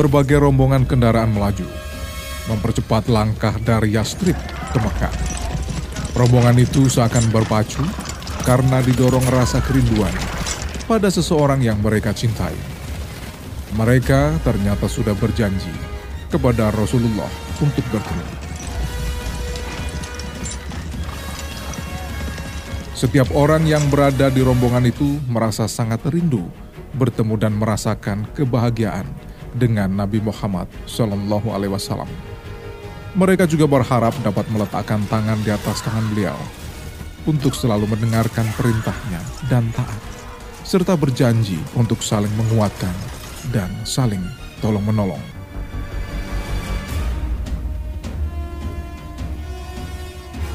berbagai rombongan kendaraan melaju, mempercepat langkah dari Yastrib ke Mekah. Rombongan itu seakan berpacu karena didorong rasa kerinduan pada seseorang yang mereka cintai. Mereka ternyata sudah berjanji kepada Rasulullah untuk bertemu. Setiap orang yang berada di rombongan itu merasa sangat rindu bertemu dan merasakan kebahagiaan dengan Nabi Muhammad Shallallahu Alaihi Wasallam. Mereka juga berharap dapat meletakkan tangan di atas tangan beliau untuk selalu mendengarkan perintahnya dan taat serta berjanji untuk saling menguatkan dan saling tolong-menolong.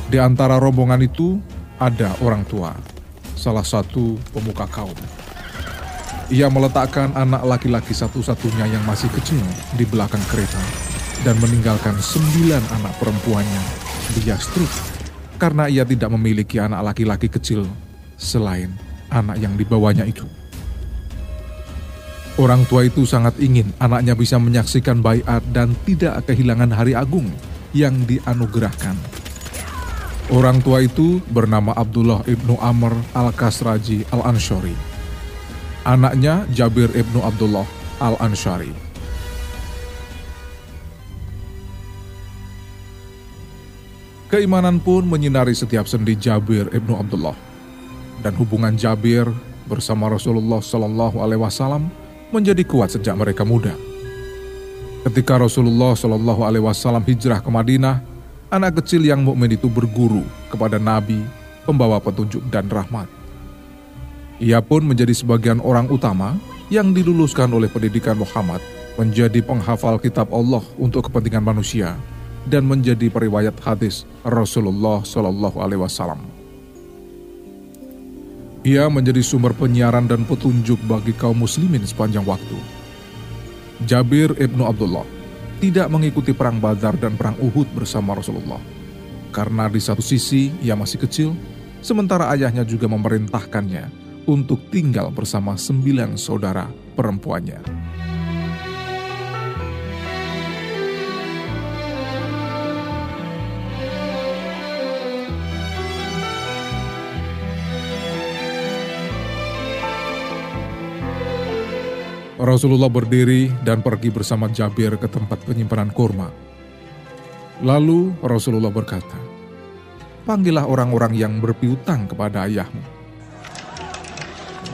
Di antara rombongan itu ada orang tua, salah satu pemuka kaum. Ia meletakkan anak laki-laki satu-satunya yang masih kecil di belakang kereta dan meninggalkan sembilan anak perempuannya di Yastrib karena ia tidak memiliki anak laki-laki kecil selain anak yang dibawanya itu. Orang tua itu sangat ingin anaknya bisa menyaksikan bayat dan tidak kehilangan hari agung yang dianugerahkan. Orang tua itu bernama Abdullah ibnu Amr al-Kasraji al-Anshari. Anaknya Jabir ibnu Abdullah al-Anshari. Keimanan pun menyinari setiap sendi Jabir ibnu Abdullah dan hubungan Jabir bersama Rasulullah Shallallahu Alaihi Wasallam menjadi kuat sejak mereka muda. Ketika Rasulullah Shallallahu Alaihi Wasallam hijrah ke Madinah, anak kecil yang mukmin itu berguru kepada Nabi, pembawa petunjuk dan rahmat. Ia pun menjadi sebagian orang utama yang diluluskan oleh pendidikan Muhammad menjadi penghafal kitab Allah untuk kepentingan manusia dan menjadi periwayat hadis Rasulullah Shallallahu Alaihi Wasallam. Ia menjadi sumber penyiaran dan petunjuk bagi kaum muslimin sepanjang waktu. Jabir ibnu Abdullah tidak mengikuti perang Badar dan perang Uhud bersama Rasulullah. Karena di satu sisi ia masih kecil, sementara ayahnya juga memerintahkannya untuk tinggal bersama sembilan saudara perempuannya. Rasulullah berdiri dan pergi bersama Jabir ke tempat penyimpanan kurma. Lalu Rasulullah berkata, Panggillah orang-orang yang berpiutang kepada ayahmu.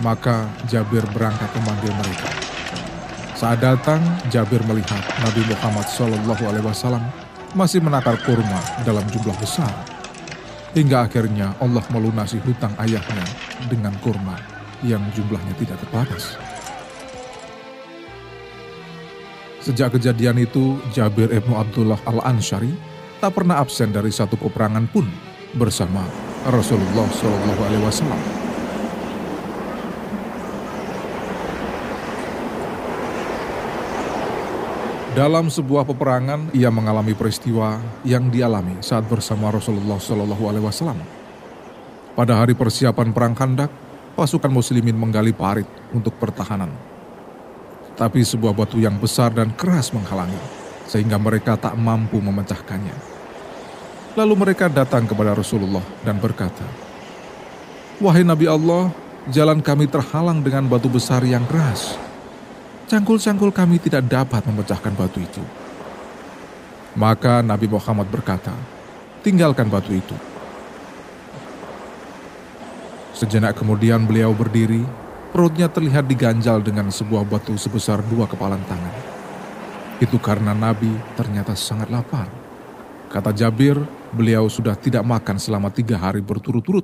Maka Jabir berangkat memanggil mereka. Saat datang, Jabir melihat Nabi Muhammad SAW masih menakar kurma dalam jumlah besar. Hingga akhirnya Allah melunasi hutang ayahnya dengan kurma yang jumlahnya tidak terbatas. Sejak kejadian itu, Jabir ibnu Abdullah al-Ansyari tak pernah absen dari satu peperangan pun bersama Rasulullah Shallallahu Alaihi Wasallam. Dalam sebuah peperangan, ia mengalami peristiwa yang dialami saat bersama Rasulullah Shallallahu Alaihi Wasallam. Pada hari persiapan perang Kandak, pasukan Muslimin menggali parit untuk pertahanan tapi sebuah batu yang besar dan keras menghalangi, sehingga mereka tak mampu memecahkannya. Lalu mereka datang kepada Rasulullah dan berkata, Wahai Nabi Allah, jalan kami terhalang dengan batu besar yang keras. Cangkul-cangkul kami tidak dapat memecahkan batu itu. Maka Nabi Muhammad berkata, tinggalkan batu itu. Sejenak kemudian beliau berdiri Perutnya terlihat diganjal dengan sebuah batu sebesar dua kepalan tangan. Itu karena Nabi ternyata sangat lapar. Kata Jabir, beliau sudah tidak makan selama tiga hari berturut-turut.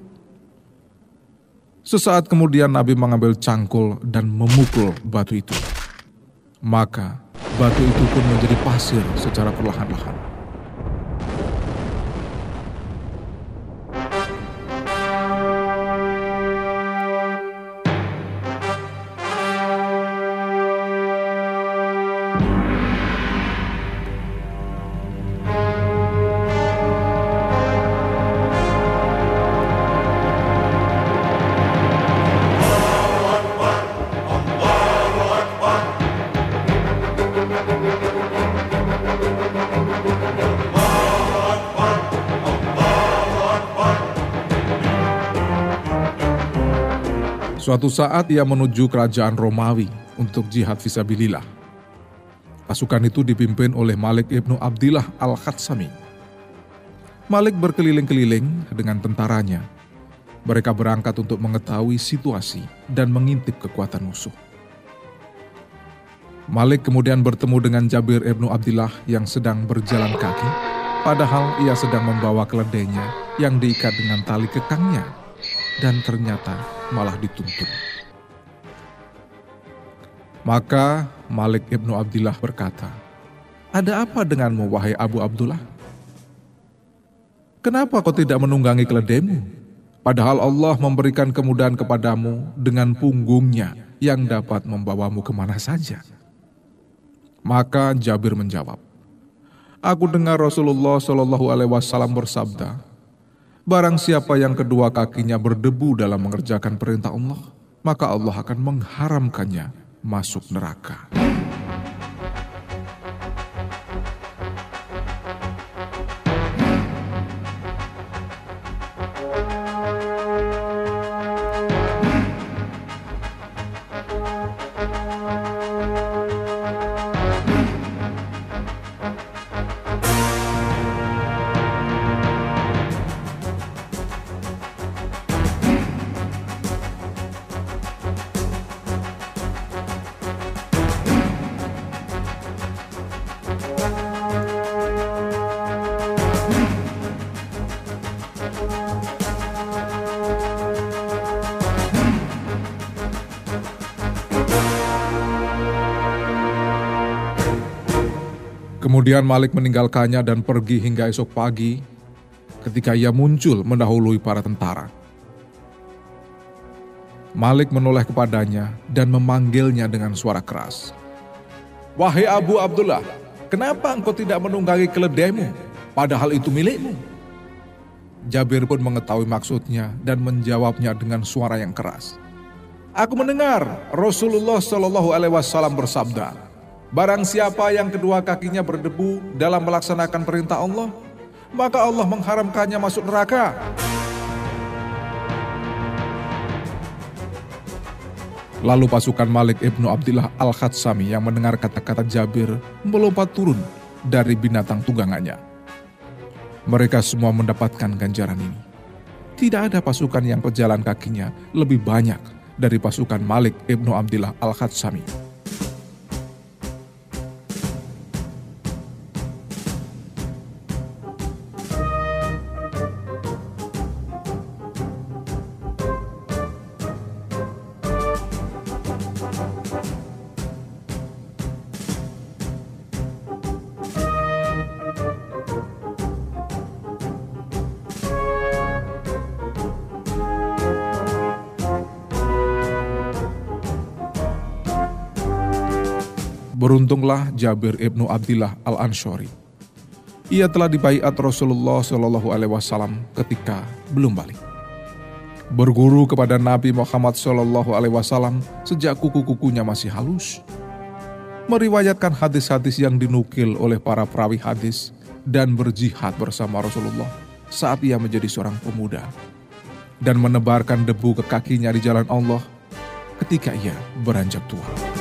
Sesaat kemudian Nabi mengambil cangkul dan memukul batu itu. Maka batu itu pun menjadi pasir secara perlahan-lahan. Suatu saat ia menuju kerajaan Romawi untuk jihad visabilillah. Pasukan itu dipimpin oleh Malik ibnu Abdillah al-Khatsami. Malik berkeliling-keliling dengan tentaranya. Mereka berangkat untuk mengetahui situasi dan mengintip kekuatan musuh. Malik kemudian bertemu dengan Jabir ibnu Abdillah yang sedang berjalan kaki, padahal ia sedang membawa keledainya yang diikat dengan tali kekangnya, dan ternyata malah dituntun. Maka Malik ibnu Abdillah berkata, Ada apa denganmu wahai Abu Abdullah? Kenapa kau tidak menunggangi keledaimu? Padahal Allah memberikan kemudahan kepadamu dengan punggungnya yang dapat membawamu ke mana saja. Maka Jabir menjawab, Aku dengar Rasulullah Shallallahu Alaihi Wasallam bersabda, Barang siapa yang kedua kakinya berdebu dalam mengerjakan perintah Allah, maka Allah akan mengharamkannya masuk neraka. Kemudian Malik meninggalkannya dan pergi hingga esok pagi ketika ia muncul mendahului para tentara. Malik menoleh kepadanya dan memanggilnya dengan suara keras. Wahai Abu Abdullah, kenapa engkau tidak menunggangi keledaimu, padahal itu milikmu? Jabir pun mengetahui maksudnya dan menjawabnya dengan suara yang keras. Aku mendengar Rasulullah Shallallahu Alaihi Wasallam bersabda, Barang siapa yang kedua kakinya berdebu dalam melaksanakan perintah Allah, maka Allah mengharamkannya masuk neraka. Lalu pasukan Malik ibnu Abdullah al-Khatsami yang mendengar kata-kata Jabir melompat turun dari binatang tunggangannya. Mereka semua mendapatkan ganjaran ini. Tidak ada pasukan yang pejalan kakinya lebih banyak dari pasukan Malik ibnu Abdullah al-Khatsami. Beruntunglah Jabir ibnu Abdillah al Anshori. Ia telah dibaiat Rasulullah Shallallahu Alaihi Wasallam ketika belum balik. Berguru kepada Nabi Muhammad Shallallahu Alaihi Wasallam sejak kuku-kukunya masih halus. Meriwayatkan hadis-hadis yang dinukil oleh para perawi hadis dan berjihad bersama Rasulullah saat ia menjadi seorang pemuda dan menebarkan debu ke kakinya di jalan Allah ketika ia beranjak tua.